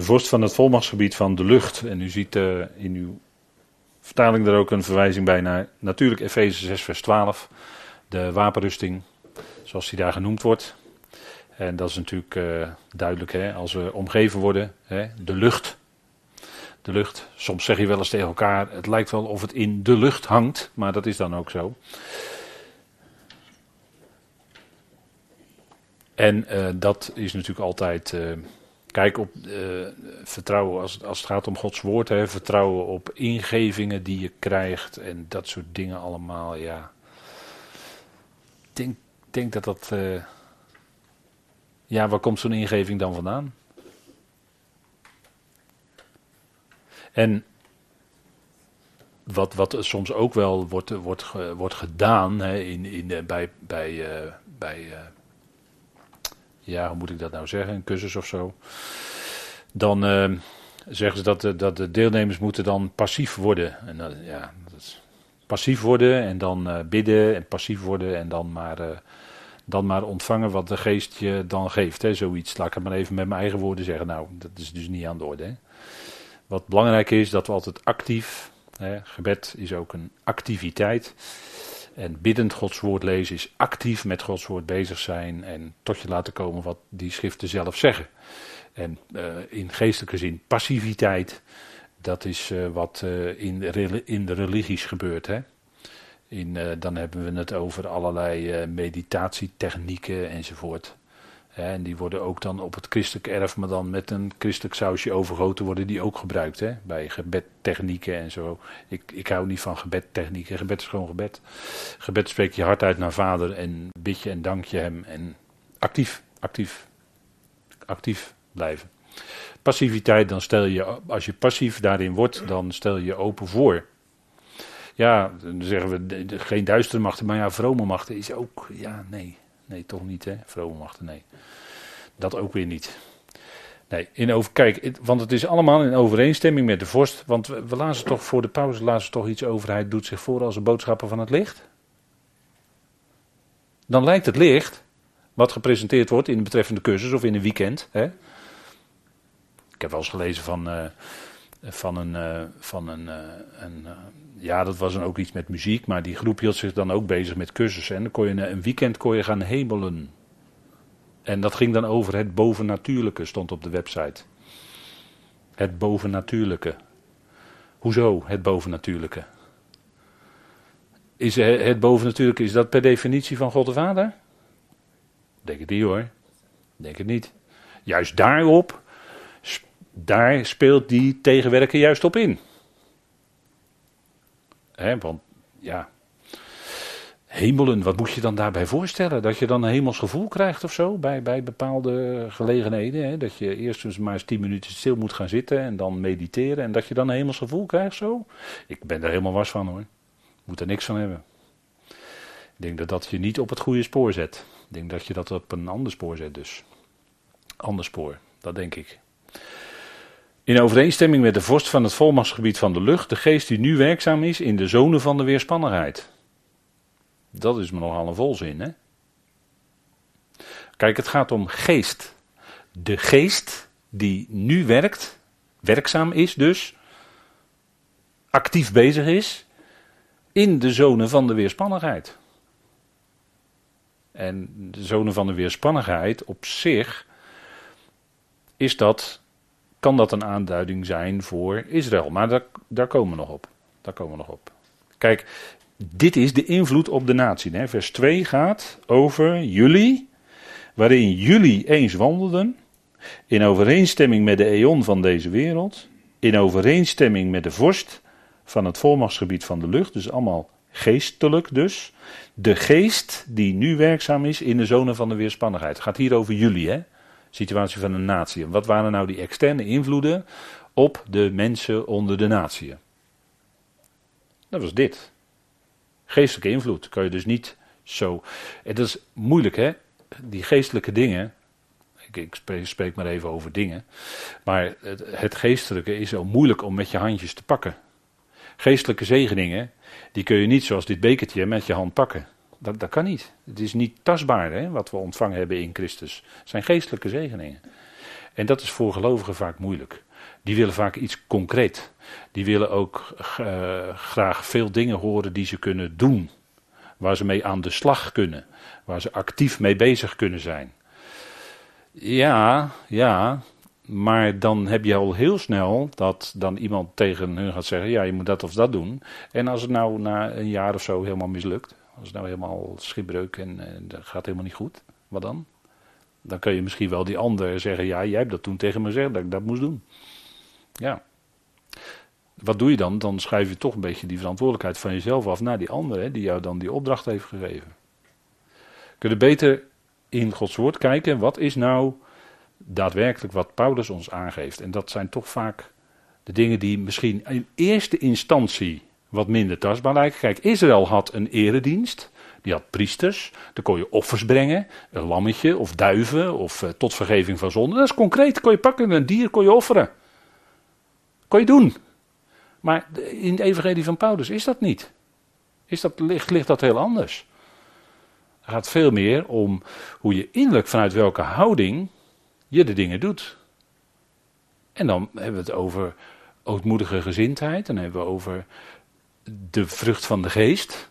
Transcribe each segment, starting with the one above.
De vorst van het volmachtsgebied van de lucht. En u ziet uh, in uw vertaling er ook een verwijzing bij naar natuurlijk Efeze 6 vers 12. De wapenrusting, zoals die daar genoemd wordt. En dat is natuurlijk uh, duidelijk, hè, als we omgeven worden, hè, de lucht. De lucht. Soms zeg je wel eens tegen elkaar, het lijkt wel of het in de lucht hangt, maar dat is dan ook zo. En uh, dat is natuurlijk altijd. Kijk op uh, vertrouwen als, als het gaat om Gods woord. Hè, vertrouwen op ingevingen die je krijgt. En dat soort dingen allemaal. Ja. Ik denk, denk dat dat. ja, waar komt zo'n ingeving dan vandaan? En wat, wat soms ook wel wordt, wordt, wordt gedaan hè, in, in, bij, bij, bij ja, hoe moet ik dat nou zeggen, een cursus of zo. Dan uh, zeggen ze dat, dat de deelnemers moeten dan passief worden. En ja, dat passief worden en dan uh, bidden en passief worden en dan maar, uh, dan maar ontvangen wat de geest je dan geeft. Hè, zoiets, laat ik het maar even met mijn eigen woorden zeggen. Nou, dat is dus niet aan de orde. Hè. Wat belangrijk is, dat we altijd actief, hè, gebed is ook een activiteit. En biddend Gods woord lezen is actief met Gods woord bezig zijn en tot je laten komen wat die schriften zelf zeggen. En uh, in geestelijke zin passiviteit, dat is uh, wat uh, in, de, in de religies gebeurt. Hè? In, dan hebben we het over allerlei meditatietechnieken enzovoort. En die worden ook dan op het christelijk erf, maar dan met een christelijk sausje overgoten, worden die ook gebruikt. Hè? Bij gebedtechnieken en zo. Ik, ik hou niet van gebedtechnieken. Gebed is gewoon gebed. Gebed spreek je hart uit naar vader en bid je en dank je hem. En actief, actief, actief blijven. Passiviteit, dan stel je, als je passief daarin wordt, dan stel je open voor. Ja, dan zeggen we geen duistere machten, maar ja, vrome machten is ook, ja, nee. Nee, toch niet, hè? Vrome machten, nee. Dat ook weer niet. Nee, in over, kijk, want het is allemaal in overeenstemming met de vorst. Want we, we lazen toch voor de pauze lazen toch iets over. Hij doet zich voor als een boodschapper van het licht. Dan lijkt het licht, wat gepresenteerd wordt in de betreffende cursus of in een weekend. Hè? Ik heb wel eens gelezen van, uh, van een. Uh, van een, uh, een ja, dat was dan ook iets met muziek, maar die groep hield zich dan ook bezig met cursussen. En dan kon je een weekend kon je gaan hemelen. En dat ging dan over het bovennatuurlijke, stond op de website. Het bovennatuurlijke. Hoezo het bovennatuurlijke? Is het bovennatuurlijke, is dat per definitie van God de Vader? Denk het niet hoor. Denk het niet. Juist daarop, daar speelt die tegenwerker juist op in. Hè, want ja, hemelen, wat moet je dan daarbij voorstellen? Dat je dan een hemels gevoel krijgt of zo bij, bij bepaalde gelegenheden. Hè? Dat je eerst eens maar eens tien minuten stil moet gaan zitten en dan mediteren. En dat je dan een hemels gevoel krijgt zo. Ik ben er helemaal was van hoor. Moet er niks van hebben. Ik denk dat dat je niet op het goede spoor zet. Ik denk dat je dat op een ander spoor zet dus. Ander spoor, dat denk ik. In overeenstemming met de vorst van het volmachtsgebied van de lucht, de geest die nu werkzaam is in de zone van de weerspannigheid. Dat is me nogal een volzin, hè? Kijk, het gaat om geest. De geest die nu werkt, werkzaam is dus, actief bezig is, in de zone van de weerspannigheid. En de zone van de weerspannigheid op zich is dat kan dat een aanduiding zijn voor Israël. Maar daar, daar komen we nog op. Daar komen we nog op. Kijk, dit is de invloed op de natie. Hè. Vers 2 gaat over jullie, waarin jullie eens wandelden, in overeenstemming met de eon van deze wereld, in overeenstemming met de vorst van het volmachtsgebied van de lucht, dus allemaal geestelijk dus. De geest die nu werkzaam is in de zone van de weerspannigheid. Het gaat hier over jullie, hè situatie van een natie. Wat waren nou die externe invloeden op de mensen onder de natie? Dat was dit. Geestelijke invloed kan je dus niet zo. Het is moeilijk, hè? Die geestelijke dingen. Ik, ik spreek, spreek, maar even over dingen. Maar het, het geestelijke is zo moeilijk om met je handjes te pakken. Geestelijke zegeningen, die kun je niet zoals dit bekertje met je hand pakken. Dat, dat kan niet. Het is niet tastbaar hè, wat we ontvangen hebben in Christus. Het zijn geestelijke zegeningen. En dat is voor gelovigen vaak moeilijk. Die willen vaak iets concreet. Die willen ook uh, graag veel dingen horen die ze kunnen doen. Waar ze mee aan de slag kunnen. Waar ze actief mee bezig kunnen zijn. Ja, ja. Maar dan heb je al heel snel dat dan iemand tegen hun gaat zeggen: ja, je moet dat of dat doen. En als het nou na een jaar of zo helemaal mislukt. Als het nou helemaal schipbreuk en, dat gaat helemaal niet goed. Wat dan? Dan kun je misschien wel die ander zeggen: ja, jij hebt dat toen tegen me gezegd dat ik dat moest doen. Ja. Wat doe je dan? Dan schuif je toch een beetje die verantwoordelijkheid van jezelf af naar die ander, hè, die jou dan die opdracht heeft gegeven. Kun je beter in Gods woord kijken, wat is nou daadwerkelijk wat Paulus ons aangeeft? En dat zijn toch vaak de dingen die misschien in eerste instantie wat minder tastbaar lijken. Kijk, Israël had een eredienst. Die had priesters. Daar kon je offers brengen. Een lammetje of duiven of uh, tot vergeving van zonde. Dat is concreet. Kon je pakken. Een dier kon je offeren. Kon je doen. Maar in de evangelie van Paulus is dat niet. Is dat, ligt, ligt dat heel anders. Het gaat veel meer om hoe je innerlijk vanuit welke houding je de dingen doet. En dan hebben we het over ootmoedige gezindheid. Dan hebben we over de vrucht van de geest.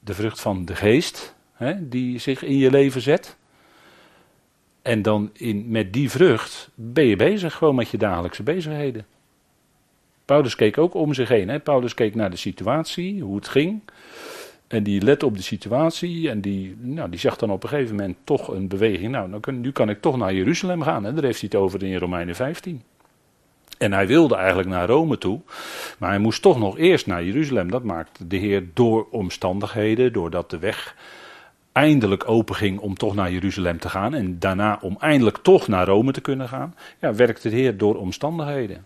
De vrucht van de geest hè, die zich in je leven zet. En dan in, met die vrucht ben je bezig gewoon met je dagelijkse bezigheden. Paulus keek ook om zich heen. Hè? Paulus keek naar de situatie, hoe het ging. En die let op de situatie en die, nou, die zag dan op een gegeven moment toch een beweging. Nou, nu kan ik toch naar Jeruzalem gaan. Hè? Daar heeft hij het over in Romeinen 15. En hij wilde eigenlijk naar Rome toe, maar hij moest toch nog eerst naar Jeruzalem. Dat maakte de Heer door omstandigheden, doordat de weg eindelijk open ging om toch naar Jeruzalem te gaan en daarna om eindelijk toch naar Rome te kunnen gaan. Ja, werkte de Heer door omstandigheden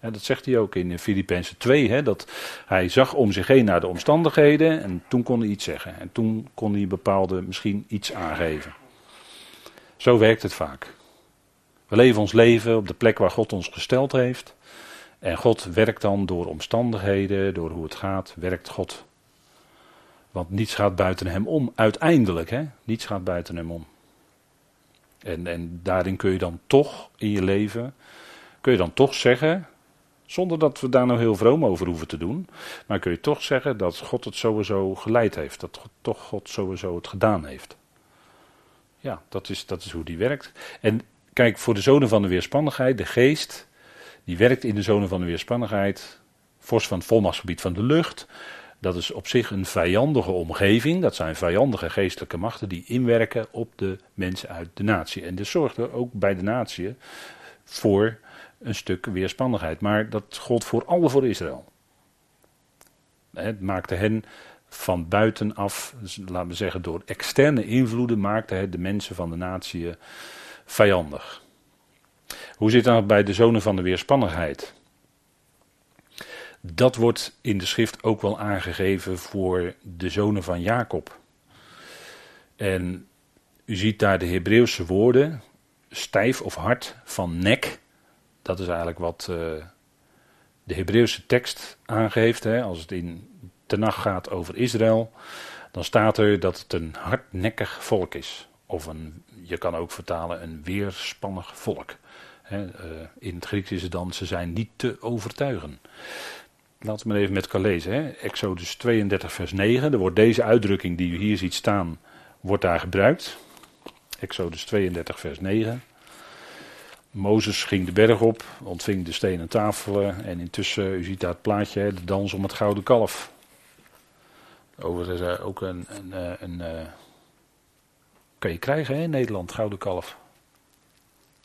dat zegt hij ook in Filippenzen 2, hè, dat hij zag om zich heen naar de omstandigheden en toen kon hij iets zeggen. En toen kon hij bepaalde misschien iets aangeven. Zo werkt het vaak. We leven ons leven op de plek waar God ons gesteld heeft. En God werkt dan door omstandigheden, door hoe het gaat, werkt God. Want niets gaat buiten hem om, uiteindelijk. Hè? Niets gaat buiten hem om. En, en daarin kun je dan toch in je leven, kun je dan toch zeggen, zonder dat we daar nou heel vroom over hoeven te doen. Maar kun je toch zeggen dat God het sowieso geleid heeft. Dat God, toch God sowieso het gedaan heeft. Ja, dat is, dat is hoe die werkt. En kijk, voor de zonen van de weerspannigheid, de geest, die werkt in de zonen van de weerspannigheid. Fors van het volmachtsgebied van de lucht. Dat is op zich een vijandige omgeving. Dat zijn vijandige geestelijke machten die inwerken op de mensen uit de natie. En dus zorgt er ook bij de natie voor een stuk weerspannigheid. Maar dat gold voor alle voor Israël. Het maakte hen van buitenaf, laten we zeggen door externe invloeden, maakte het de mensen van de natie vijandig. Hoe zit dat bij de zonen van de weerspannigheid? Dat wordt in de schrift ook wel aangegeven voor de zonen van Jacob. En u ziet daar de Hebreeuwse woorden, stijf of hard, van nek, dat is eigenlijk wat uh, de Hebreeuwse tekst aangeeft. Hè. Als het in Tenach gaat over Israël, dan staat er dat het een hardnekkig volk is. Of een, je kan ook vertalen een weerspannig volk. Uh, in het Grieks is het dan, ze zijn niet te overtuigen. Laten we maar even met elkaar lezen. Exodus 32 vers 9, er wordt deze uitdrukking die u hier ziet staan, wordt daar gebruikt. Exodus 32 vers 9. Mozes ging de berg op, ontving de stenen tafelen en intussen, u ziet daar het plaatje, de dans om het gouden kalf. Overigens uh, ook een, een, eh, een, een kan je krijgen hè, in Nederland, gouden kalf.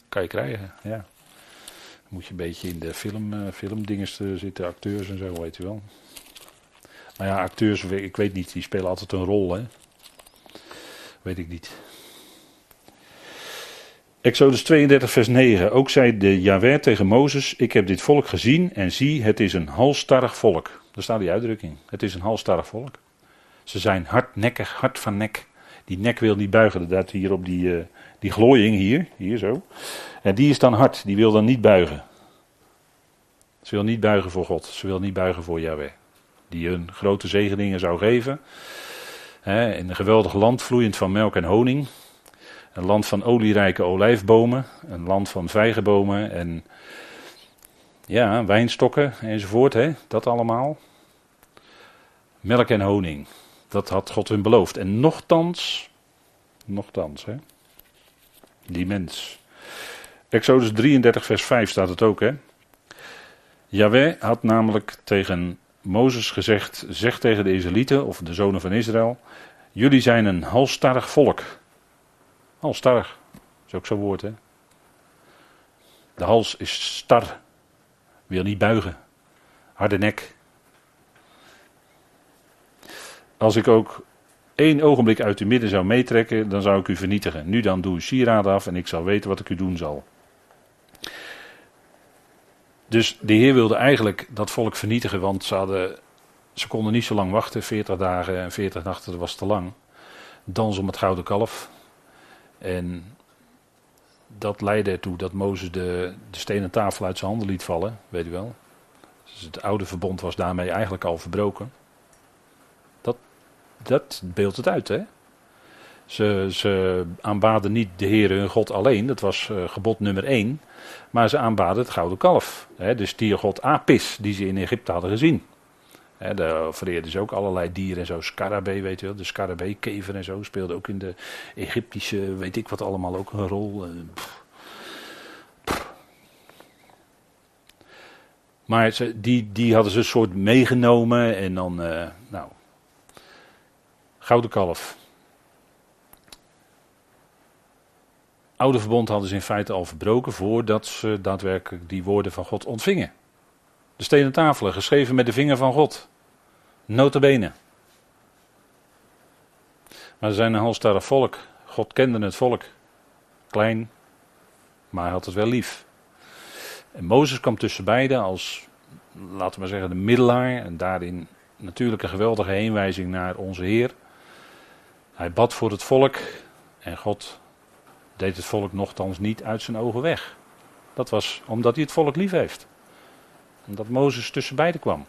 Kan je krijgen, ja. moet je een beetje in de film, uh, filmdinges zitten, acteurs en zo, weet u wel. Maar ja, acteurs, ik weet niet, die spelen altijd een rol, hè. Weet ik niet. Exodus 32, vers 9. Ook zei de Jaweh tegen Mozes: Ik heb dit volk gezien en zie, het is een halstarrig volk. Daar staat die uitdrukking. Het is een halstarrig volk. Ze zijn hardnekkig, hard van nek. Die nek wil niet buigen. Dat hier op die, uh, die glooiing hier, hier zo. En die is dan hard, die wil dan niet buigen. Ze wil niet buigen voor God. Ze wil niet buigen voor Yahweh. Die hun grote zegeningen zou geven. in een geweldig land vloeiend van melk en honing. Een land van olierijke olijfbomen, een land van vijgenbomen en ja, wijnstokken enzovoort, dat allemaal. Melk en honing, dat had God hun beloofd. En nochtans, nochtans, hè? die mens. Exodus 33, vers 5 staat het ook, hè? Yahweh had namelijk tegen Mozes gezegd: Zeg tegen de Israëlieten of de zonen van Israël: Jullie zijn een halstarrig volk. Halstarrig, is ook zo'n woord, hè? De hals is star, wil niet buigen, harde nek. Als ik ook één ogenblik uit uw midden zou meetrekken, dan zou ik u vernietigen. Nu dan doe uw sieraad af en ik zal weten wat ik u doen zal. Dus de Heer wilde eigenlijk dat volk vernietigen, want ze, hadden, ze konden niet zo lang wachten. 40 dagen en 40 nachten, dat was te lang. Dans om het gouden kalf. En dat leidde ertoe dat Mozes de, de stenen tafel uit zijn handen liet vallen, weet u wel. Dus het oude verbond was daarmee eigenlijk al verbroken. Dat, beeldt het uit, hè. Ze, ze aanbaden niet de Heer hun God alleen, dat was uh, gebod nummer 1. Maar ze aanbaden het gouden kalf. Hè, de stiergod Apis, die ze in Egypte hadden gezien. Hè, daar vereerden ze ook allerlei dieren en zo. Scarabee, weet je wel. De scarabee, kever en zo. Speelde ook in de Egyptische, weet ik wat allemaal, ook een rol. Eh, maar ze, die, die hadden ze een soort meegenomen en dan, uh, nou, gouden kalf. oude verbond hadden ze in feite al verbroken voordat ze daadwerkelijk die woorden van God ontvingen. De stenen tafelen, geschreven met de vinger van God. Notabene. Maar ze zijn een halstarrig volk. God kende het volk. Klein, maar hij had het wel lief. En Mozes kwam tussen beiden als, laten we maar zeggen, de middelaar. En daarin natuurlijk een geweldige heenwijzing naar onze Heer. Hij bad voor het volk en God deed het volk nogthans niet uit zijn ogen weg. Dat was omdat hij het volk lief heeft. Omdat Mozes tussen beiden kwam.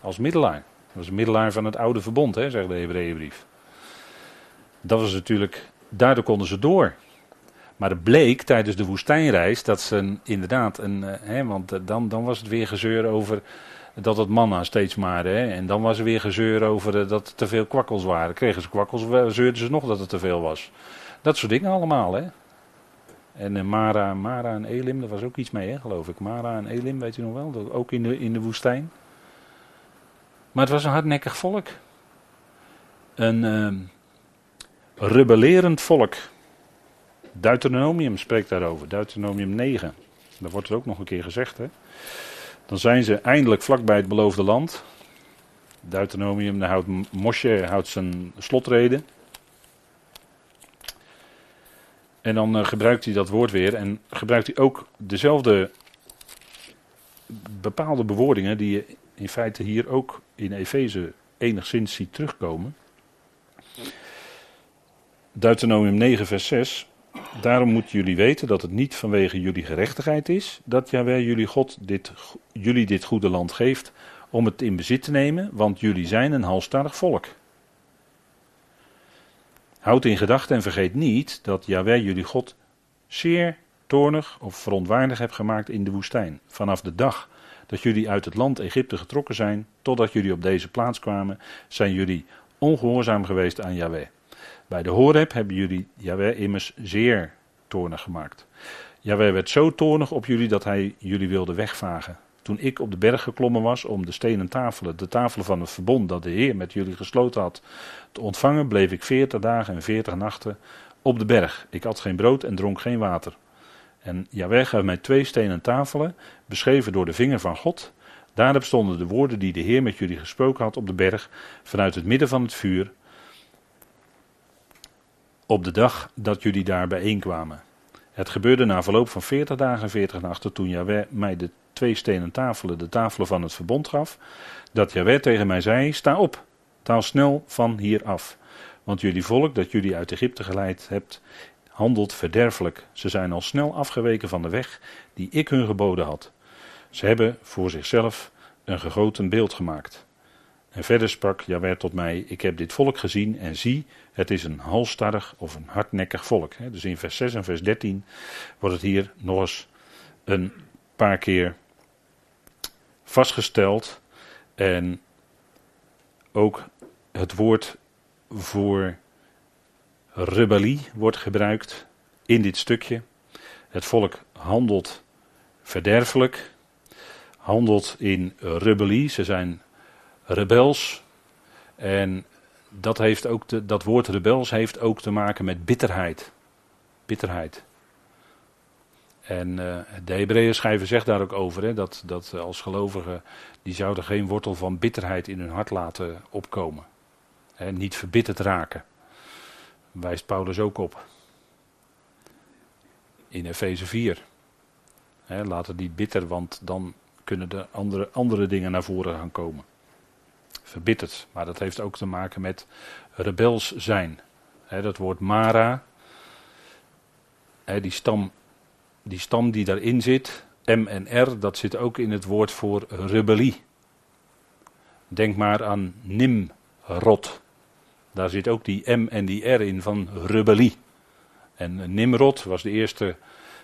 Als middelaar. Dat was een middelaar van het oude verbond, hè, zegt de Hebreeënbrief. Dat was natuurlijk, daardoor konden ze door. Maar het bleek tijdens de woestijnreis dat ze inderdaad, een, eh, hè, want eh, dan, dan was het weer gezeur over dat het manna steeds maar, hè, en dan was er weer gezeur over eh, dat er te veel kwakkels waren. Kregen ze kwakkels, zeurden ze nog dat het te veel was. Dat soort dingen allemaal, hè. En uh, Mara, Mara en Elim, daar was ook iets mee, hè, geloof ik. Mara en Elim, weet u nog wel, ook in de, in de woestijn. Maar het was een hardnekkig volk. Een uh, rebellerend volk. Deuteronomium spreekt daarover, Deuteronomium 9. Daar wordt het ook nog een keer gezegd, hè. Dan zijn ze eindelijk vlakbij het beloofde land. Deuteronomium, daar houdt Mosje houdt zijn slotreden. En dan uh, gebruikt hij dat woord weer en gebruikt hij ook dezelfde bepaalde bewoordingen die je in feite hier ook in Efeze enigszins ziet terugkomen. Deuteronomium 9 vers 6. Daarom moeten jullie weten dat het niet vanwege jullie gerechtigheid is dat Jawel jullie God dit, jullie dit goede land geeft om het in bezit te nemen, want jullie zijn een halstarrig volk. Houd in gedachten en vergeet niet dat Yahweh jullie God zeer toornig of verontwaardig hebt gemaakt in de woestijn. Vanaf de dag dat jullie uit het land Egypte getrokken zijn, totdat jullie op deze plaats kwamen, zijn jullie ongehoorzaam geweest aan Yahweh. Bij de Horeb hebben jullie Yahweh immers zeer toornig gemaakt. Yahweh werd zo toornig op jullie dat hij jullie wilde wegvagen. Toen ik op de berg geklommen was om de stenen tafelen, de tafelen van het verbond dat de Heer met jullie gesloten had, te ontvangen, bleef ik veertig dagen en veertig nachten op de berg. Ik had geen brood en dronk geen water. En Jaweh gaf mij twee stenen tafelen, beschreven door de vinger van God. Daarop stonden de woorden die de Heer met jullie gesproken had op de berg, vanuit het midden van het vuur, op de dag dat jullie daar bijeenkwamen. Het gebeurde na verloop van veertig dagen en veertig nachten, toen Jaweh mij de twee stenen tafelen, de tafelen van het verbond gaf, dat Jaweh tegen mij zei, sta op, taal snel van hier af. Want jullie volk dat jullie uit Egypte geleid hebt, handelt verderfelijk. Ze zijn al snel afgeweken van de weg die ik hun geboden had. Ze hebben voor zichzelf een gegoten beeld gemaakt. En verder sprak Jawel tot mij, ik heb dit volk gezien en zie, het is een halstarrig of een hardnekkig volk. Dus in vers 6 en vers 13 wordt het hier nog eens een paar keer vastgesteld. En ook het woord voor rebellie wordt gebruikt in dit stukje. Het volk handelt verderfelijk, handelt in rebellie. Ze zijn rebels. En dat, heeft ook dat woord rebels heeft ook te maken met bitterheid. Bitterheid. En uh, de Hebreeën schrijver zegt daar ook over, hè, dat, dat als gelovigen, die zouden geen wortel van bitterheid in hun hart laten opkomen. Hè, niet verbitterd raken. Wijst Paulus ook op. In Efeze 4. Hè, laat het niet bitter, want dan kunnen er andere, andere dingen naar voren gaan komen. Verbitterd, maar dat heeft ook te maken met rebels zijn. Dat woord Mara, die stam die stam die daarin zit, M en R, dat zit ook in het woord voor rebellie. Denk maar aan Nimrod. Daar zit ook die M en die R in van rebellie. En Nimrod was de eerste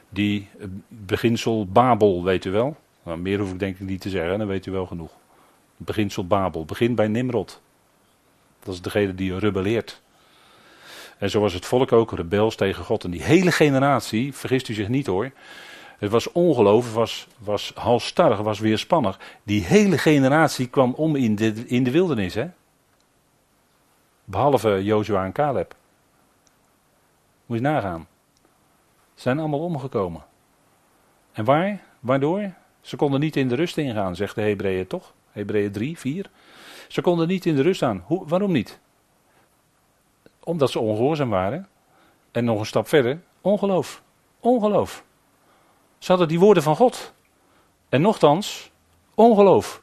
die beginsel Babel, weet u wel. Nou, meer hoef ik denk ik niet te zeggen, dan weet u wel genoeg. Beginsel Babel, begin bij Nimrod. Dat is degene die rebelleert. En zo was het volk ook rebels tegen God. En die hele generatie, vergist u zich niet hoor. Het was ongeloof, was, was halstarrig, was weerspannig. Die hele generatie kwam om in de, in de wildernis. Hè? Behalve Jozua en Caleb. Moet je nagaan. Ze zijn allemaal omgekomen. En waar? Waardoor? Ze konden niet in de rust ingaan, zegt de Hebreeën toch? Hebreeën 3, 4. Ze konden niet in de rust aan. Hoe, waarom niet? Omdat ze ongehoorzaam waren. En nog een stap verder, ongeloof. Ongeloof. Ze hadden die woorden van God. En nochtans, ongeloof.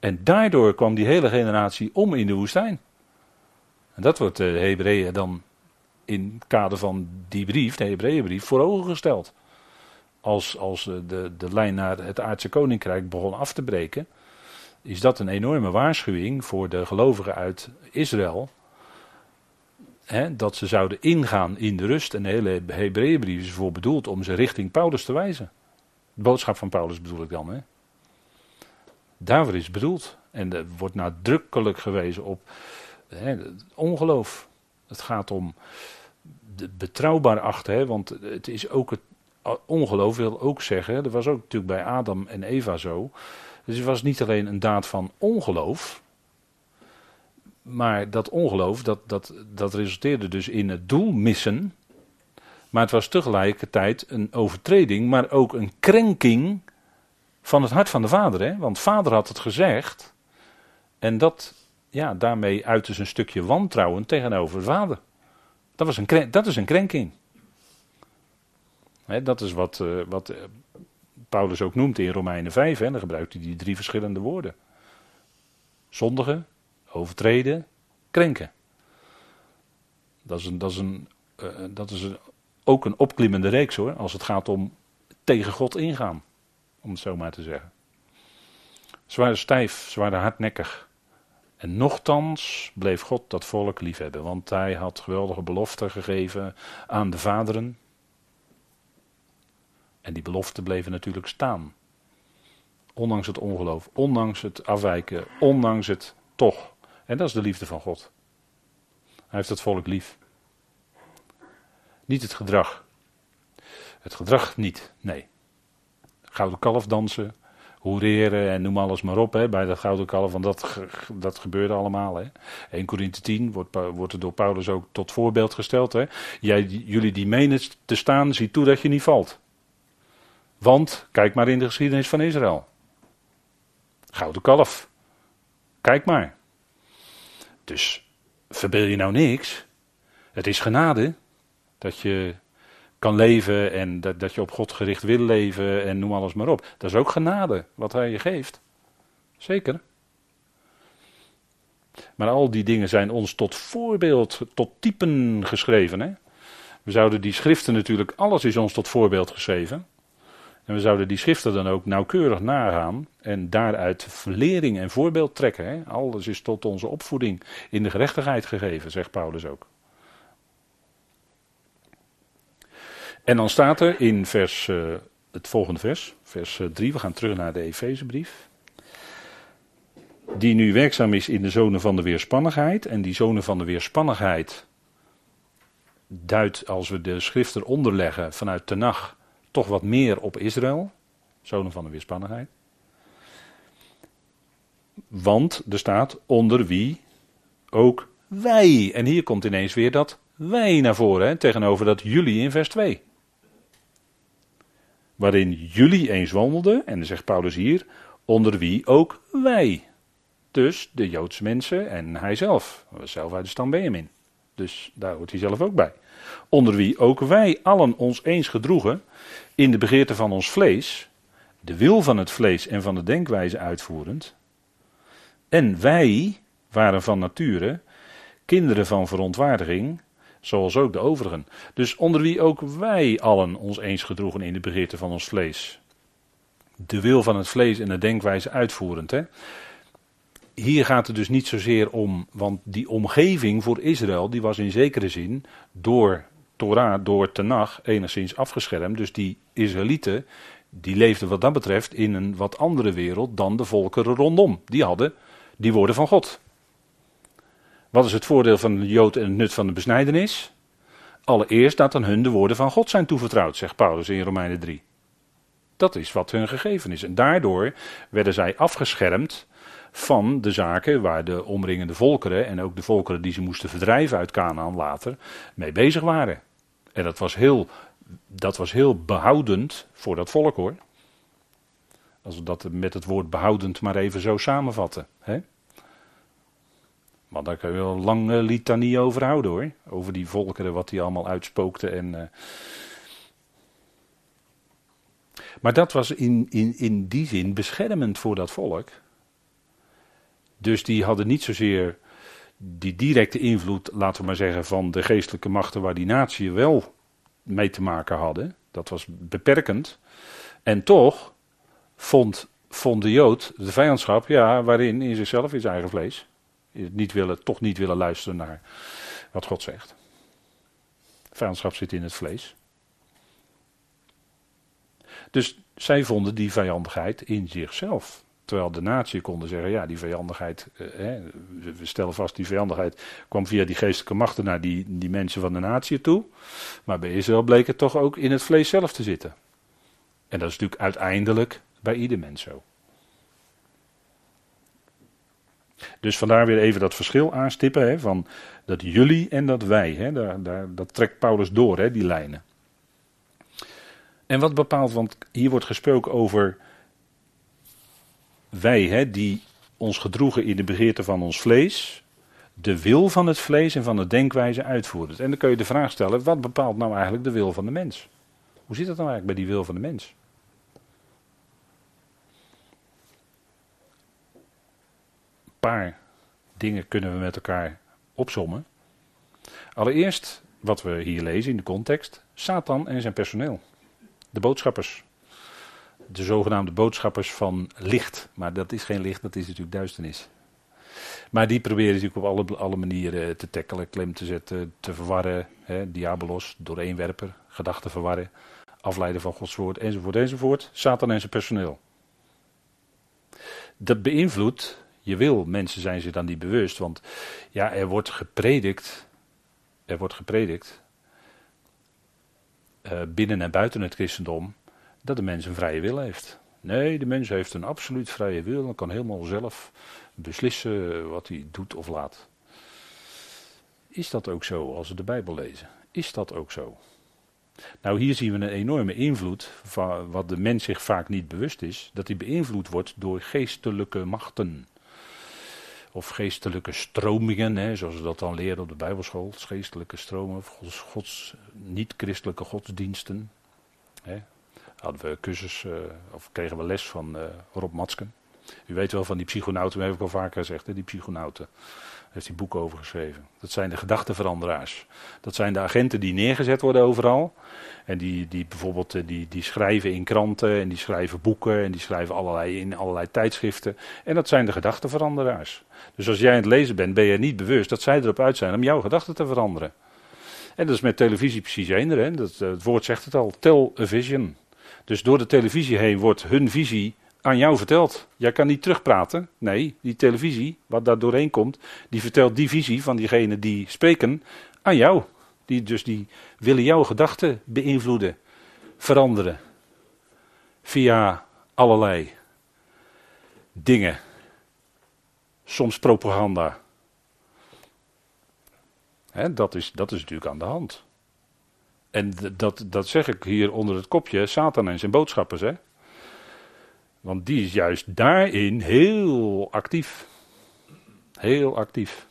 En daardoor kwam die hele generatie om in de woestijn. En dat wordt de Hebreeën dan in het kader van die brief, de Hebreeënbrief, voor ogen gesteld. Als, als de, de lijn naar het aardse koninkrijk begon af te breken, is dat een enorme waarschuwing voor de gelovigen uit Israël dat ze zouden ingaan in de rust. En de hele Hebreeënbrief is ervoor bedoeld om ze richting Paulus te wijzen. De boodschap van Paulus bedoel ik dan. Hè. Daarvoor is het bedoeld. En er wordt nadrukkelijk gewezen op ongeloof. Het gaat om de betrouwbaar achter. Hè, want het is ook het ongeloof wil ook zeggen. Dat was ook natuurlijk bij Adam en Eva zo. Dus het was niet alleen een daad van ongeloof. Maar dat ongeloof, dat, dat, dat resulteerde dus in het doel missen. Maar het was tegelijkertijd een overtreding, maar ook een krenking van het hart van de vader. Hè? Want vader had het gezegd. En dat, ja, daarmee uitte dus een stukje wantrouwen tegenover vader. Dat, was een, dat is een krenking. Hè, dat is wat, uh, wat uh, Paulus ook noemt in Romeinen 5. Hè? Dan gebruikt hij die drie verschillende woorden. Zondigen, overtreden, krenken. Dat is, een, dat is, een, uh, dat is een, ook een opklimmende reeks hoor, als het gaat om tegen God ingaan. Om het zo maar te zeggen. Ze waren stijf, ze waren hardnekkig. En nochtans bleef God dat volk liefhebben, want hij had geweldige beloften gegeven aan de vaderen. En die beloften bleven natuurlijk staan. Ondanks het ongeloof, ondanks het afwijken, ondanks het toch. En dat is de liefde van God. Hij heeft het volk lief. Niet het gedrag. Het gedrag niet, nee. Gouden kalf dansen, hoereren en noem alles maar op hè, bij dat gouden kalf, want dat, dat gebeurde allemaal. Hè. 1 Corinthië 10 wordt, wordt er door Paulus ook tot voorbeeld gesteld. Hè. Jij, jullie die menen te staan, zie toe dat je niet valt. Want, kijk maar in de geschiedenis van Israël. Gouden kalf. Kijk maar. Dus verbeel je nou niks. Het is genade dat je kan leven en dat, dat je op God gericht wil leven en noem alles maar op. Dat is ook genade wat hij je geeft. Zeker. Maar al die dingen zijn ons tot voorbeeld, tot typen geschreven. Hè? We zouden die schriften natuurlijk, alles is ons tot voorbeeld geschreven. En we zouden die schriften dan ook nauwkeurig nagaan en daaruit verlering en voorbeeld trekken. Hè? Alles is tot onze opvoeding in de gerechtigheid gegeven, zegt Paulus ook. En dan staat er in vers, uh, het volgende vers, vers 3, we gaan terug naar de Efezebrief. Die nu werkzaam is in de zone van de weerspannigheid. En die zone van de weerspannigheid duidt, als we de schrift eronder leggen vanuit Tenach, toch wat meer op Israël. Zone van de weerspannigheid. Want er staat onder wie ook wij. En hier komt ineens weer dat wij naar voren, hè, tegenover dat jullie in vers 2. Waarin jullie eens wandelden, en dan zegt Paulus hier, onder wie ook wij. Dus de Joodse mensen en hij zelf. Zelf uit de stam Benjamin. Dus daar hoort hij zelf ook bij. Onder wie ook wij allen ons eens gedroegen in de begeerte van ons vlees, de wil van het vlees en van de denkwijze uitvoerend. En wij waren van nature kinderen van verontwaardiging, zoals ook de overigen. Dus onder wie ook wij allen ons eens gedroegen in de begeerte van ons vlees. De wil van het vlees en de denkwijze uitvoerend. Hè? Hier gaat het dus niet zozeer om, want die omgeving voor Israël, die was in zekere zin door Torah, door Tenach, enigszins afgeschermd. Dus die Israëlieten, die leefden wat dat betreft in een wat andere wereld dan de volkeren rondom. Die hadden die woorden van God. Wat is het voordeel van de Jood en het nut van de besnijdenis? Allereerst dat aan hun de woorden van God zijn toevertrouwd, zegt Paulus in Romeinen 3. Dat is wat hun gegeven is. En daardoor werden zij afgeschermd van de zaken waar de omringende volkeren en ook de volkeren die ze moesten verdrijven uit Canaan later mee bezig waren. En dat was heel, dat was heel behoudend voor dat volk hoor. Als we dat met het woord behoudend maar even zo samenvatten. Hè? Maar daar kun je wel een lange litanie over houden hoor. Over die volkeren, wat die allemaal uitspookten. En, uh... Maar dat was in, in, in die zin beschermend voor dat volk. Dus die hadden niet zozeer die directe invloed, laten we maar zeggen, van de geestelijke machten waar die natie wel mee te maken hadden. Dat was beperkend. En toch vond, vond de Jood de vijandschap, ja, waarin in zichzelf, in zijn eigen vlees, niet willen, toch niet willen luisteren naar wat God zegt. Vijandschap zit in het vlees. Dus zij vonden die vijandigheid in zichzelf. Terwijl de natie konden zeggen, ja, die vijandigheid, eh, we stellen vast, die vijandigheid kwam via die geestelijke machten naar die, die mensen van de natie toe. Maar bij Israël bleek het toch ook in het vlees zelf te zitten. En dat is natuurlijk uiteindelijk bij ieder mens zo. Dus vandaar weer even dat verschil aanstippen, hè, van dat jullie en dat wij. Hè, daar, daar, dat trekt Paulus door, hè, die lijnen. En wat bepaalt, want hier wordt gesproken over wij hè, die ons gedroegen in de begeerte van ons vlees, de wil van het vlees en van de denkwijze uitvoeren. En dan kun je de vraag stellen, wat bepaalt nou eigenlijk de wil van de mens? Hoe zit dat nou eigenlijk bij die wil van de mens? Een paar dingen kunnen we met elkaar opsommen. Allereerst, wat we hier lezen in de context, Satan en zijn personeel. De boodschappers de zogenaamde boodschappers van licht. Maar dat is geen licht, dat is natuurlijk duisternis. Maar die proberen natuurlijk op alle, alle manieren te tackelen, klem te zetten, te verwarren. Hè, diabolos, dooreenwerper, gedachten verwarren, afleiden van Gods woord, enzovoort, enzovoort. Satan en zijn personeel. Dat beïnvloedt je wil. Mensen zijn zich dan niet bewust, want ja, er wordt gepredikt, er wordt gepredikt, uh, binnen en buiten het christendom, dat de mens een vrije wil heeft. Nee, de mens heeft een absoluut vrije wil en kan helemaal zelf beslissen wat hij doet of laat. Is dat ook zo als we de Bijbel lezen? Is dat ook zo? Nou, hier zien we een enorme invloed van wat de mens zich vaak niet bewust is, dat hij beïnvloed wordt door geestelijke machten. Of geestelijke stromingen, hè, zoals we dat dan leren op de Bijbelschool. Geestelijke stromen, gods, gods niet-christelijke godsdiensten. Hè, hadden we cursus, uh, of kregen we les van uh, Rob Matsken. U weet wel van die psychonauten, dat heb ik al vaker gezegd, die psychonauten. Heeft hij boek over geschreven. Dat zijn de gedachtenveranderaars. Dat zijn de agenten die neergezet worden overal. En die, die bijvoorbeeld die, die schrijven in kranten en die schrijven boeken en die schrijven allerlei, in allerlei tijdschriften. En dat zijn de gedachtenveranderaars. Dus als jij aan het lezen bent, ben je niet bewust dat zij erop uit zijn om jouw gedachten te veranderen. En dat is met televisie precies eender. Dat, het woord zegt het al, television. Dus door de televisie heen wordt hun visie aan jou verteld. Jij kan niet terugpraten. Nee, die televisie, wat daar doorheen komt, die vertelt die visie van diegenen die spreken aan jou. Die, dus die willen jouw gedachten beïnvloeden, veranderen. Via allerlei dingen. Soms propaganda. dat, is, dat is natuurlijk aan de hand. En dat, dat zeg ik hier onder het kopje Satan en zijn boodschappers. Hè? Want die is juist daarin heel actief. Heel actief.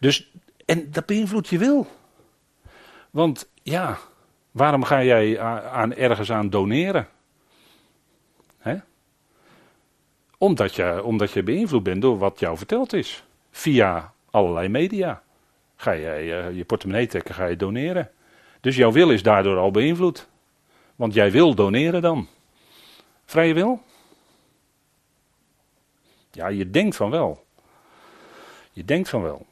Dus, en dat beïnvloedt je wil. Want ja, waarom ga jij aan, ergens aan doneren? Hè? Omdat, je, omdat je beïnvloed bent door wat jou verteld is. Via allerlei media. Ga jij uh, je portemonnee trekken, ga je doneren. Dus jouw wil is daardoor al beïnvloed. Want jij wil doneren dan. Vrije wil? Ja, je denkt van wel. Je denkt van wel.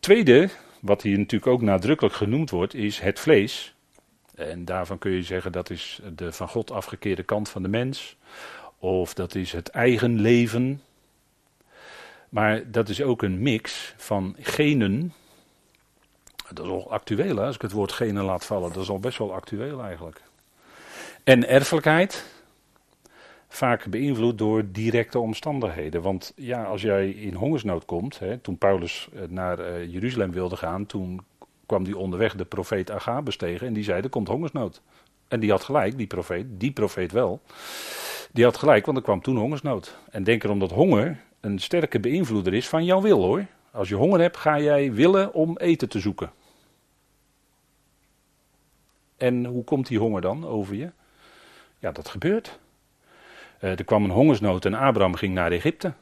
Tweede, wat hier natuurlijk ook nadrukkelijk genoemd wordt, is het vlees. En daarvan kun je zeggen dat is de van God afgekeerde kant van de mens. Of dat is het eigen leven. Maar dat is ook een mix van genen dat is al actueel, hè? als ik het woord genen laat vallen. Dat is al best wel actueel eigenlijk. En erfelijkheid, vaak beïnvloed door directe omstandigheden. Want ja, als jij in hongersnood komt, hè, toen Paulus eh, naar uh, Jeruzalem wilde gaan, toen kwam die onderweg de profeet Agabus tegen en die zei, er komt hongersnood. En die had gelijk, die profeet, die profeet wel. Die had gelijk, want er kwam toen hongersnood. En denk erom dat honger een sterke beïnvloeder is van jouw wil hoor. Als je honger hebt, ga jij willen om eten te zoeken. En hoe komt die honger dan over je? Ja, dat gebeurt. Uh, er kwam een hongersnood en Abraham ging naar Egypte.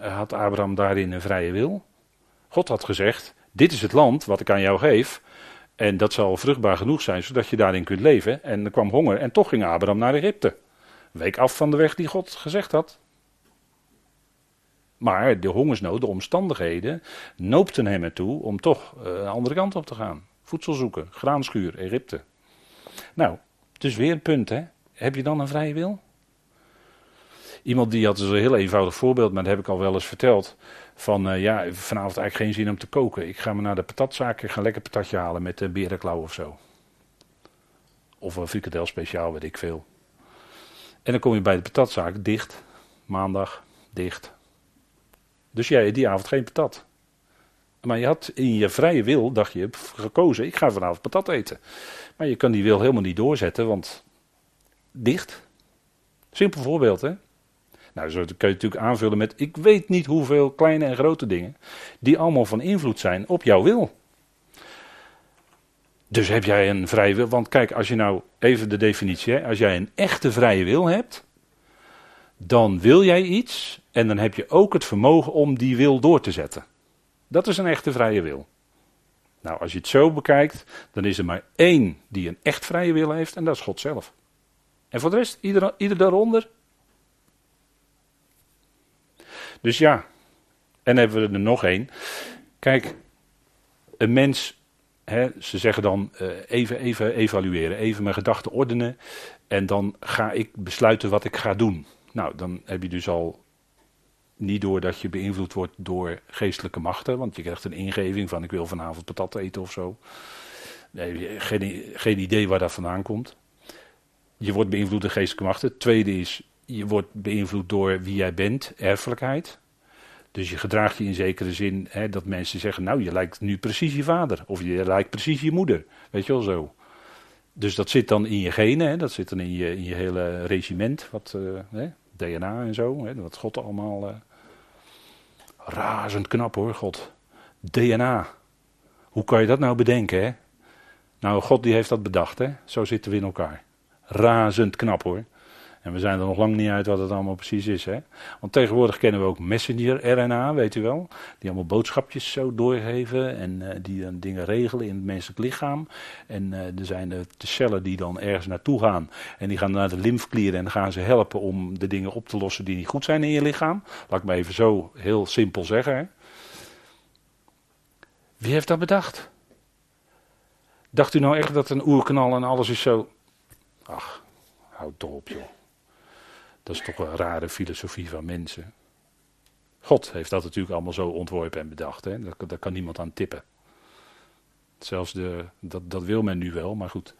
Uh, had Abraham daarin een vrije wil? God had gezegd: Dit is het land wat ik aan jou geef. En dat zal vruchtbaar genoeg zijn zodat je daarin kunt leven. En er kwam honger en toch ging Abraham naar Egypte. Week af van de weg die God gezegd had. Maar de hongersnood, de omstandigheden, noopten hem ertoe om toch uh, een andere kant op te gaan. Voedsel zoeken, graanschuur, Egypte. Nou, dus weer een punt, hè. Heb je dan een vrije wil? Iemand die had dus een heel eenvoudig voorbeeld, maar dat heb ik al wel eens verteld. Van uh, ja, vanavond eigenlijk geen zin om te koken. Ik ga maar naar de patatzaak, ik ga lekker patatje halen met een berenklauw of zo. Of een frikadel speciaal, weet ik veel. En dan kom je bij de patatzaak, dicht. Maandag, dicht. Dus jij die avond geen patat. Maar je had in je vrije wil, dacht je, gekozen, ik ga vanavond patat eten. Maar je kan die wil helemaal niet doorzetten, want dicht. Simpel voorbeeld, hè? Nou, zo kun je natuurlijk aanvullen met, ik weet niet hoeveel kleine en grote dingen, die allemaal van invloed zijn op jouw wil. Dus heb jij een vrije wil, want kijk, als je nou, even de definitie, hè, als jij een echte vrije wil hebt, dan wil jij iets en dan heb je ook het vermogen om die wil door te zetten. Dat is een echte vrije wil. Nou, als je het zo bekijkt, dan is er maar één die een echt vrije wil heeft en dat is God zelf. En voor de rest, ieder, ieder daaronder. Dus ja, en hebben we er nog één. Kijk, een mens, hè, ze zeggen dan uh, even, even evalueren, even mijn gedachten ordenen en dan ga ik besluiten wat ik ga doen. Nou, dan heb je dus al niet doordat je beïnvloed wordt door geestelijke machten, want je krijgt een ingeving van ik wil vanavond patat eten of zo. Nee, geen, geen idee waar dat vandaan komt. Je wordt beïnvloed door geestelijke machten. Tweede is, je wordt beïnvloed door wie jij bent, erfelijkheid. Dus je gedraagt je in zekere zin hè, dat mensen zeggen, nou je lijkt nu precies je vader. Of je lijkt precies je moeder. Weet je wel zo. Dus dat zit dan in je genen, dat zit dan in je, in je hele regiment, wat, uh, hè, DNA en zo, hè, wat God allemaal... Uh, Razend knap hoor, God. DNA. Hoe kan je dat nou bedenken, hè? Nou, God die heeft dat bedacht, hè? Zo zitten we in elkaar. Razend knap hoor. En we zijn er nog lang niet uit wat het allemaal precies is. Hè? Want tegenwoordig kennen we ook messenger-RNA, weet u wel. Die allemaal boodschapjes zo doorgeven en uh, die dan dingen regelen in het menselijk lichaam. En uh, er zijn de, de, cellen die dan ergens naartoe gaan. En die gaan naar de lymfklieren en gaan ze helpen om de dingen op te lossen die niet goed zijn in je lichaam. Laat ik maar even zo heel simpel zeggen. Hè? Wie heeft dat bedacht? Dacht u nou echt dat een oerknal en alles is zo... Ach, houd toch op joh. Dat is toch een rare filosofie van mensen. God heeft dat natuurlijk allemaal zo ontworpen en bedacht. Hè? Daar, kan niemand aan tippen. Zelfs de, dat, dat wil men nu wel, maar goed.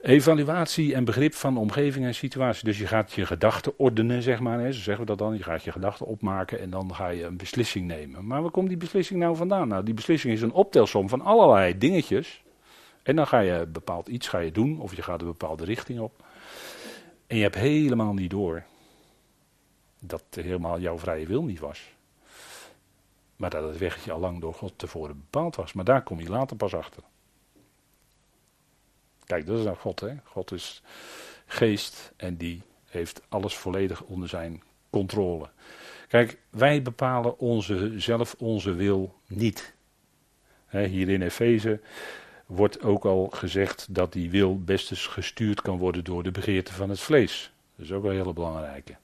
Evaluatie en begrip van omgeving en situatie. Dus je gaat je gedachten ordenen, zeg maar. Hè? Zo zeggen we dat dan. Je gaat je gedachten opmaken en dan ga je een beslissing nemen. Maar waar komt die beslissing nou vandaan? Nou, die beslissing is een optelsom van allerlei dingetjes. En dan ga je bepaald iets ga je doen, of je gaat een bepaalde richting op. En je hebt helemaal niet door dat helemaal jouw vrije wil niet was. Maar dat het weggetje al lang door God tevoren bepaald was. Maar daar kom je later pas achter. Kijk, dat is nou God, hè? God is geest en die heeft alles volledig onder zijn controle. Kijk, wij bepalen onze, zelf onze wil niet. hier in Efeze wordt ook al gezegd dat die wil best gestuurd kan worden door de begeerte van het vlees. Dat is ook wel een hele belangrijke.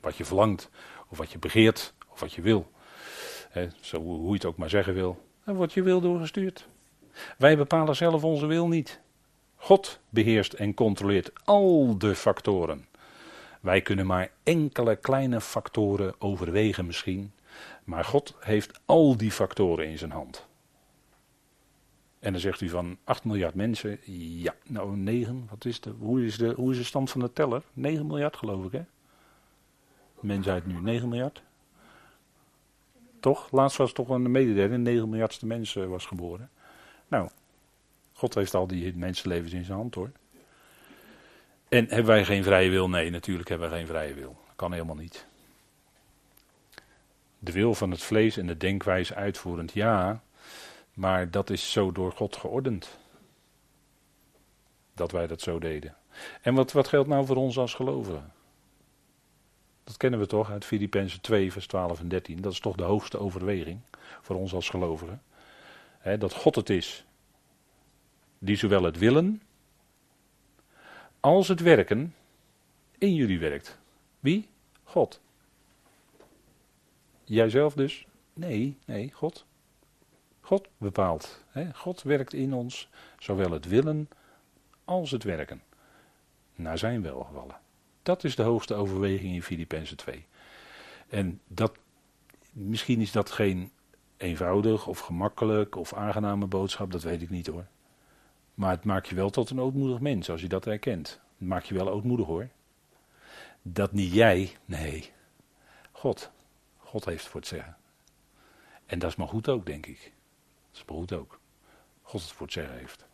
Wat je verlangt, of wat je begeert, of wat je wil. zo, hoe je het ook maar zeggen wil. Dan wordt je wil doorgestuurd. Wij bepalen zelf onze wil niet. God beheerst en controleert al de factoren. Wij kunnen maar enkele kleine factoren overwegen misschien. Maar God heeft al die factoren in zijn hand. En dan zegt u van 8 miljard mensen, ja, nou 9, wat is de, hoe, is de, hoe is de stand van de teller? 9 miljard geloof ik hè? Mensheid nu 9 miljard. Toch? Laatst was toch een mededeling, 9 miljardste mensen was geboren. Nou, God heeft al die mensenlevens in zijn hand hoor. En hebben wij geen vrije wil? Nee, natuurlijk hebben wij geen vrije wil. Kan helemaal niet. De wil van het vlees en de denkwijze uitvoerend, ja, maar dat is zo door God geordend. Dat wij dat zo deden. En wat, wat geldt nou voor ons als gelovigen? Dat kennen we toch uit Filippenzen 2, vers 12 en 13. Dat is toch de hoogste overweging voor ons als gelovigen. dat God het is die zowel het willen als het werken in jullie werkt. Wie? God. Jijzelf dus? Nee, nee, God. God bepaalt. Hè? God werkt in ons zowel het willen als het werken. Naar zijn welgevallen. Dat is de hoogste overweging in Filippenzen 2. En dat, misschien is dat geen eenvoudig of gemakkelijk of aangename boodschap, dat weet ik niet hoor. Maar het maakt je wel tot een ootmoedig mens als je dat herkent. Het maakt je wel ootmoedig hoor. Dat niet jij, nee. God. God heeft voor het zeggen. En dat is maar goed ook, denk ik. Dat is goed ook. God het voor het zeggen heeft.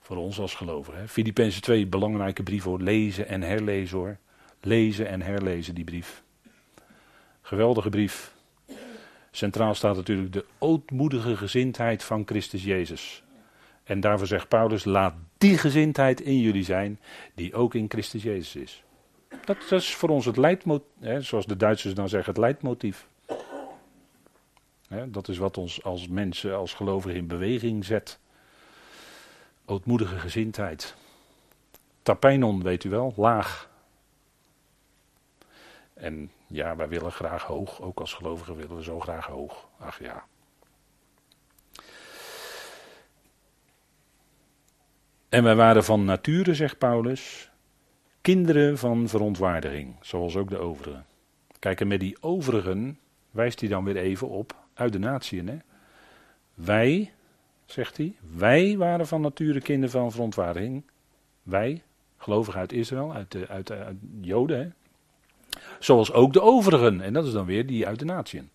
Voor ons als gelovigen. Filippenzen 2, belangrijke brief hoor. Lezen en herlezen hoor. Lezen en herlezen die brief. Geweldige brief. Centraal staat natuurlijk de ootmoedige gezindheid van Christus Jezus. En daarvoor zegt Paulus, laat die gezindheid in jullie zijn, die ook in Christus Jezus is. Dat, dat is voor ons het leidmotief, zoals de Duitsers dan zeggen, het leidmotief dat is wat ons als mensen, als gelovigen in beweging zet. Ootmoedige gezindheid. Tapijnon, weet u wel, laag. En ja, wij willen graag hoog. Ook als gelovigen willen we zo graag hoog. Ach ja. En wij waren van nature, zegt Paulus, kinderen van verontwaardiging, zoals ook de overigen. Kijk, en met die overigen wijst hij dan weer even op uit de natieën. Hè? Wij, zegt hij, wij waren van nature kinderen van verontwaardiging. Wij, gelovigen uit Israël, uit de, uit, uit Joden. Hè? Zoals ook de overigen. En dat is dan weer die uit de natieën.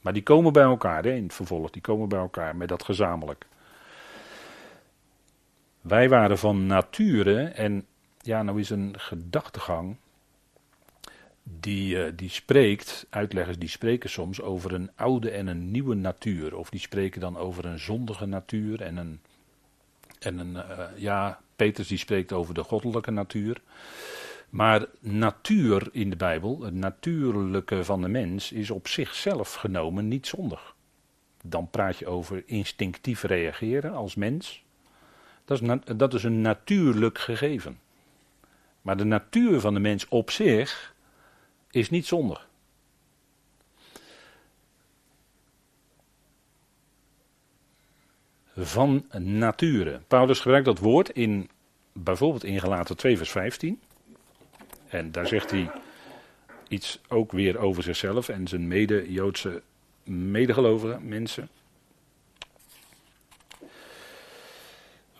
Maar die komen bij elkaar hè, in het vervolg. Die komen bij elkaar met dat gezamenlijk. Wij waren van nature, en ja, nou is een gedachtegang die, uh, die spreekt, uitleggers die spreken soms over een oude en een nieuwe natuur. Of die spreken dan over een zondige natuur en een, en een uh, ja, Petrus die spreekt over de goddelijke natuur. Maar natuur in de Bijbel, het natuurlijke van de mens, is op zichzelf genomen niet zondig. Dan praat je over instinctief reageren als mens. Dat is, dat is een natuurlijk gegeven. Maar de natuur van de mens op zich is niet zondig. Van nature. Paulus gebruikt dat woord in bijvoorbeeld in Galaten 2 vers 15. En daar zegt hij iets ook weer over zichzelf en zijn mede-Joodse medegelovige mensen.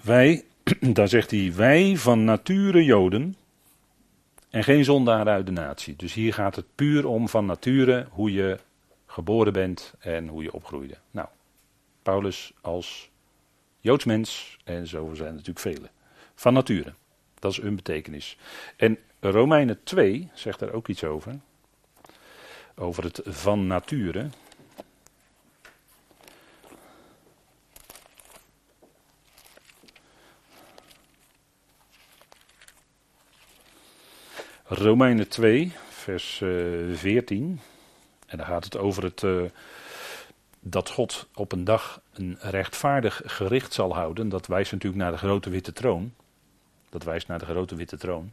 Wij, daar zegt hij, wij van nature Joden en geen zondaar uit de natie. Dus hier gaat het puur om van nature hoe je geboren bent en hoe je opgroeide. Nou, Paulus als Joods mens, en zo zijn er natuurlijk velen, van nature. Dat is een betekenis. En Romeinen 2 zegt daar ook iets over. Over het van nature. Romeinen 2, vers uh, eh, 14. En daar gaat het over het, uh, dat God op een dag een rechtvaardig gericht zal houden. Dat wijst natuurlijk naar de grote witte troon. Dat wijst naar de grote witte troon.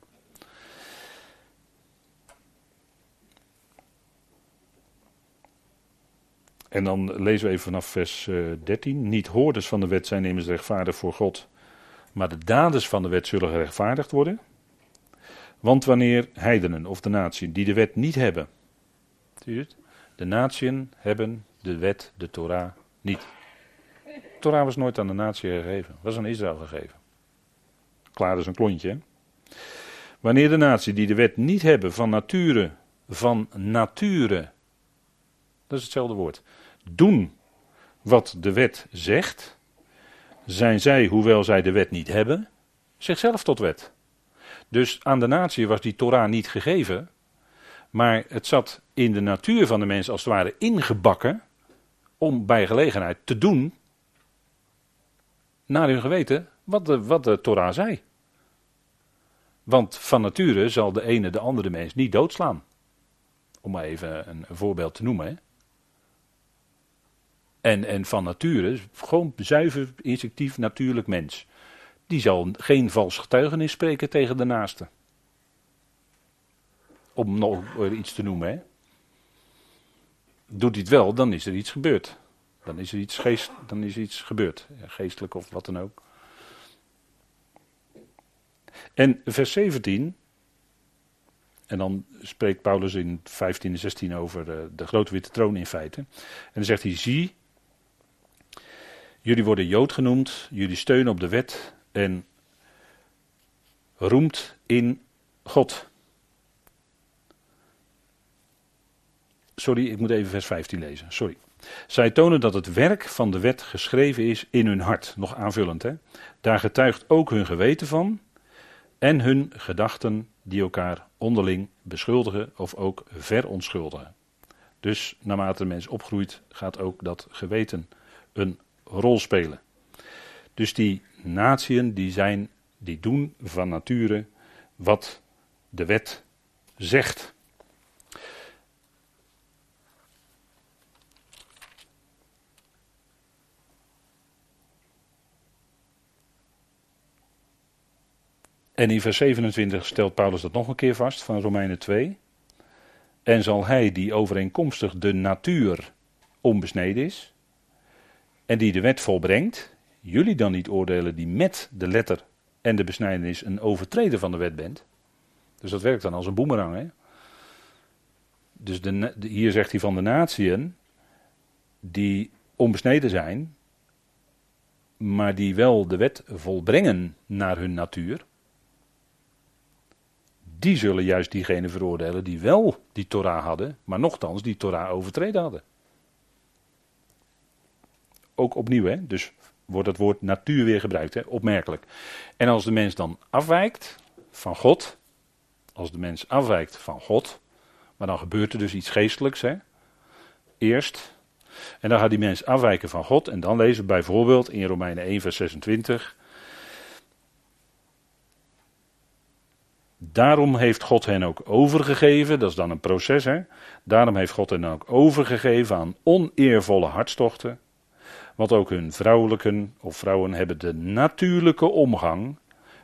En dan lezen we even vanaf vers 13. Eh, Niet hoorders van de wet zijn immers rechtvaardig voor God, maar de daders van de wet zullen gerechtvaardigd worden. Want wanneer heidenen of de natie die de wet niet hebben, zie je het? De natieën hebben de wet, de Torah, niet. De Torah was nooit aan de natie gegeven, was aan Israël gegeven. Klaar is een klontje. Wanneer de natie die de wet niet hebben van nature, van nature, dat is hetzelfde woord, doen wat de wet zegt, zijn zij, hoewel zij de wet niet hebben, zichzelf tot wet. Dus aan de natie was die Torah niet gegeven, maar het zat in de natuur van de mens als het ware ingebakken om bij gelegenheid te doen naar hun geweten wat de, wat de Torah zei. Want van nature zal de ene de andere mens niet doodslaan. Om maar even een, voorbeeld te noemen. En, en van nature, gewoon zuiver, instinctief, natuurlijk mens. Die zal geen vals getuigenis spreken tegen de naaste. Om nog iets te noemen. Hè. Doet hij het wel, dan is er iets gebeurd. Dan is er iets, geest, dan is er iets gebeurd. Geestelijk of wat dan ook. En vers 17, en dan spreekt Paulus in 15 en 16 over de, de grote witte troon in feite. En dan zegt hij, zie, jullie worden Jood genoemd, jullie steunen op de wet en roemt in God. Sorry, ik moet even vers 15 lezen. Sorry. Zij tonen dat het werk van de wet geschreven is in hun hart. Nog aanvullend, hè? Daar getuigt ook hun geweten van en hun gedachten die elkaar onderling beschuldigen of ook verontschuldigen. Dus naarmate de mens opgroeit, gaat ook dat geweten een rol spelen. Dus die natieën die zijn, die doen van nature wat de wet zegt. En in vers 27 stelt Paulus dat nog een keer vast van Romeinen 2. En zal hij die overeenkomstig de natuur onbesneden is, en die de wet volbrengt, jullie dan niet oordelen die met de letter en de besnijdenis een overtreder van de wet bent. Dus dat werkt dan als een boemerang. Hè? Dus de, hier zegt hij van de natieën die onbesneden zijn, maar die wel de wet volbrengen naar hun natuur die zullen juist diegenen veroordelen die wel die Torah hadden, maar nochtans die Torah overtreden hadden. Ook opnieuw, hè? dus wordt het woord natuur weer gebruikt, hè? opmerkelijk. En als de mens dan afwijkt van God, als de mens afwijkt van God, Maar dan gebeurt er dus iets geestelijks, hè? Eerst. En dan gaat die mens afwijken van God. En dan lezen we bijvoorbeeld in Romeinen 1, vers 26. Daarom heeft God hen ook overgegeven, dat is dan een proces, hè? Daarom heeft God hen ook overgegeven aan oneervolle hartstochten. Want ook hun vrouwelijke of vrouwen hebben de natuurlijke omgang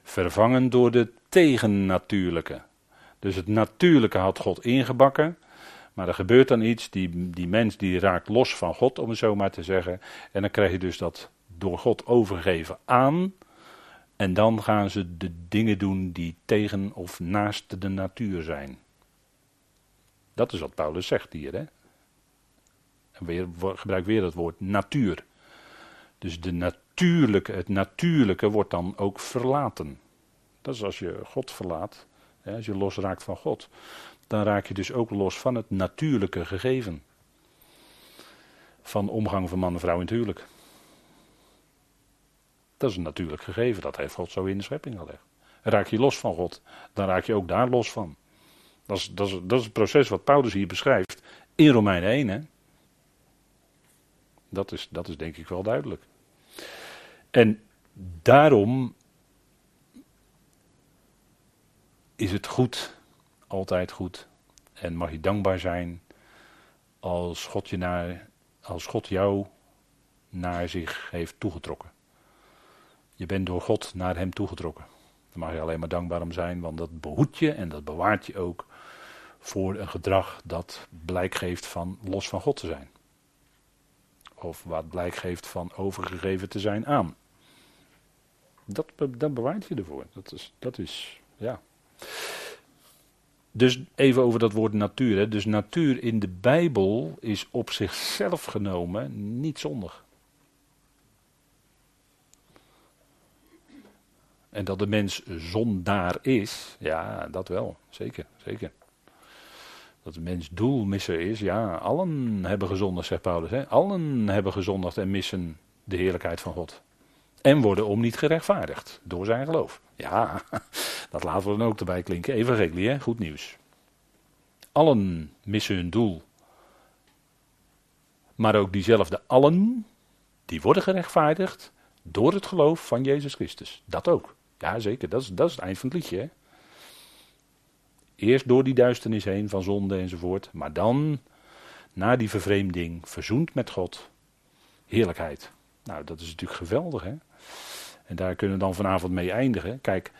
vervangen door de tegennatuurlijke. Dus het natuurlijke had God ingebakken. Maar er gebeurt dan iets, die, die mens die raakt los van God, om het zo maar te zeggen. En dan krijg je dus dat door God overgeven aan. En dan gaan ze de dingen doen die tegen of naast de natuur zijn. Dat is wat Paulus zegt hier. Hè? En weer, gebruik weer het woord natuur. Dus de natuurlijke, het natuurlijke wordt dan ook verlaten. Dat is als je God verlaat, hè, als je losraakt van God. Dan raak je dus ook los van het natuurlijke gegeven. Van omgang van man en vrouw in het huwelijk. Dat is een natuurlijk gegeven, dat heeft God zo in de schepping gelegd. Raak je los van God, dan raak je ook daar los van. Dat is, dat is, dat is het proces wat Paulus hier beschrijft in Romeinen 1. Hè? Dat, is, dat is denk ik wel duidelijk. En daarom is het goed, altijd goed, en mag je dankbaar zijn als God, je naar, als God jou naar zich heeft toegetrokken. Je bent door God naar Hem toegetrokken. Daar mag je alleen maar dankbaar om zijn, want dat behoedt je en dat bewaart je ook voor een gedrag dat blijk geeft van los van God te zijn. Of wat blijk geeft van overgegeven te zijn aan. Dat, bewaart je ervoor. Dat is, dat is ja. Dus even over dat woord natuur. Hè. Dus natuur in de Bijbel is op zichzelf genomen niet zondig. En dat de mens zondaar is, ja, dat wel, zeker, zeker. Dat de mens doelmisser is, ja, allen hebben gezondigd, zegt Paulus. Hè? Allen hebben gezondigd en missen de heerlijkheid van God. En worden om niet gerechtvaardigd door zijn geloof. Ja, dat laten we dan ook erbij klinken. Evangelie, hè? goed nieuws. Allen missen hun doel. Maar ook diezelfde allen, die worden gerechtvaardigd door het geloof van Jezus Christus. Dat ook. Ja, zeker. Dat is, dat is het eind van het liedje. Hè? Eerst door die duisternis heen van zonde enzovoort. Maar dan, na die vervreemding, verzoend met God. Heerlijkheid. Nou, dat is natuurlijk geweldig, hè? En daar kunnen we dan vanavond mee eindigen. Kijk,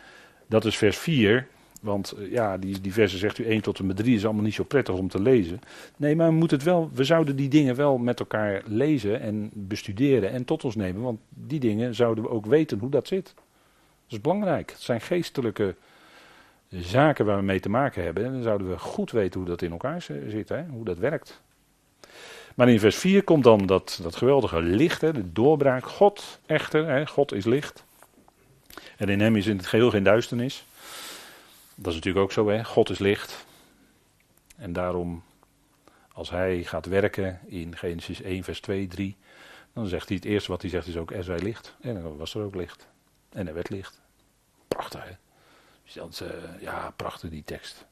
dat is vers 4. Want eh, ja, die, die versen zegt u 1 tot en met 3 is allemaal niet zo prettig om te lezen. Nee, maar we, moeten het wel, we zouden die dingen wel met elkaar lezen en bestuderen en tot ons nemen. Want die dingen zouden we ook weten hoe dat zit. Dat is belangrijk. Het zijn geestelijke zaken waar we mee te maken hebben. En dan zouden we goed weten hoe dat in elkaar zit, hè? hoe dat werkt. Maar in vers 4 komt dan dat, dat geweldige licht, hè, de doorbraak. God echter, hè, God is licht. En in hem is in het geheel geen duisternis. Dat is natuurlijk ook zo, hè? God is licht. En daarom, als hij gaat werken in Genesis 1, vers 2, 3, dan zegt hij het eerste wat hij zegt is ook er zij licht. En dan was er ook licht. En er werd licht. Prachtig, hè? Dus uh, ja, prachtig die tekst.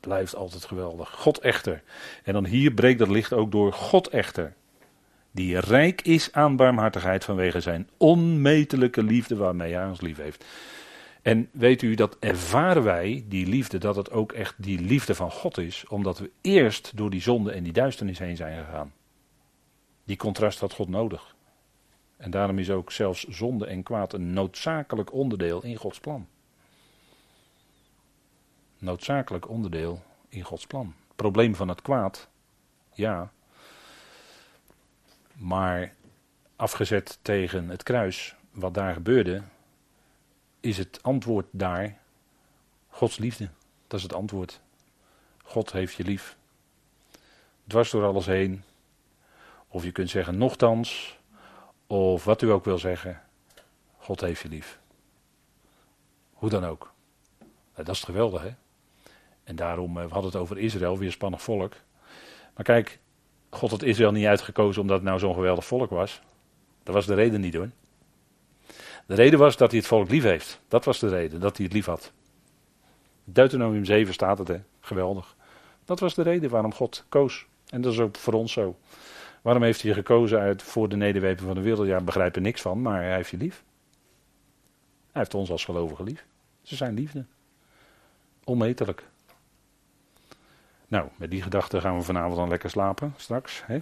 Blijft altijd geweldig. God echter. En dan hier breekt dat licht ook door God echter. Die rijk is aan barmhartigheid vanwege zijn onmetelijke liefde waarmee hij ons lief heeft. En weet u, dat ervaren wij, die liefde, dat het ook echt die liefde van God is, omdat we eerst door die zonde en die duisternis heen zijn gegaan. Die contrast had God nodig. En daarom is ook zelfs zonde en kwaad een noodzakelijk onderdeel in Gods plan. Noodzakelijk onderdeel in Gods plan. Probleem van het kwaad, ja. Maar afgezet tegen het kruis, wat daar gebeurde, is het antwoord daar Gods liefde. Dat is het antwoord. God heeft je lief. Dwars door alles heen. Of je kunt zeggen nochtans. Of wat u ook wil zeggen. God heeft je lief. Hoe dan ook. Nou, dat is geweldig hè. En daarom, eh, had het over Israël, weer spannend volk. Maar kijk, God had Israël niet uitgekozen omdat het nou zo'n geweldig volk was. Dat was de reden niet hoor. De reden was dat hij het volk lief heeft. Dat was de reden, dat hij het lief had. Deuteronomium 7 staat het, hè? geweldig. Dat was de reden waarom God koos. En dat is ook voor ons zo. Waarom heeft hij gekozen uit voor de nederwepen van de wereld? Ja, we begrijpen niks van, maar hij heeft je lief. Hij heeft ons als gelovigen lief. Ze zijn liefde. Onmetelijk. Nou, met die gedachten gaan we vanavond dan lekker slapen straks. Hè?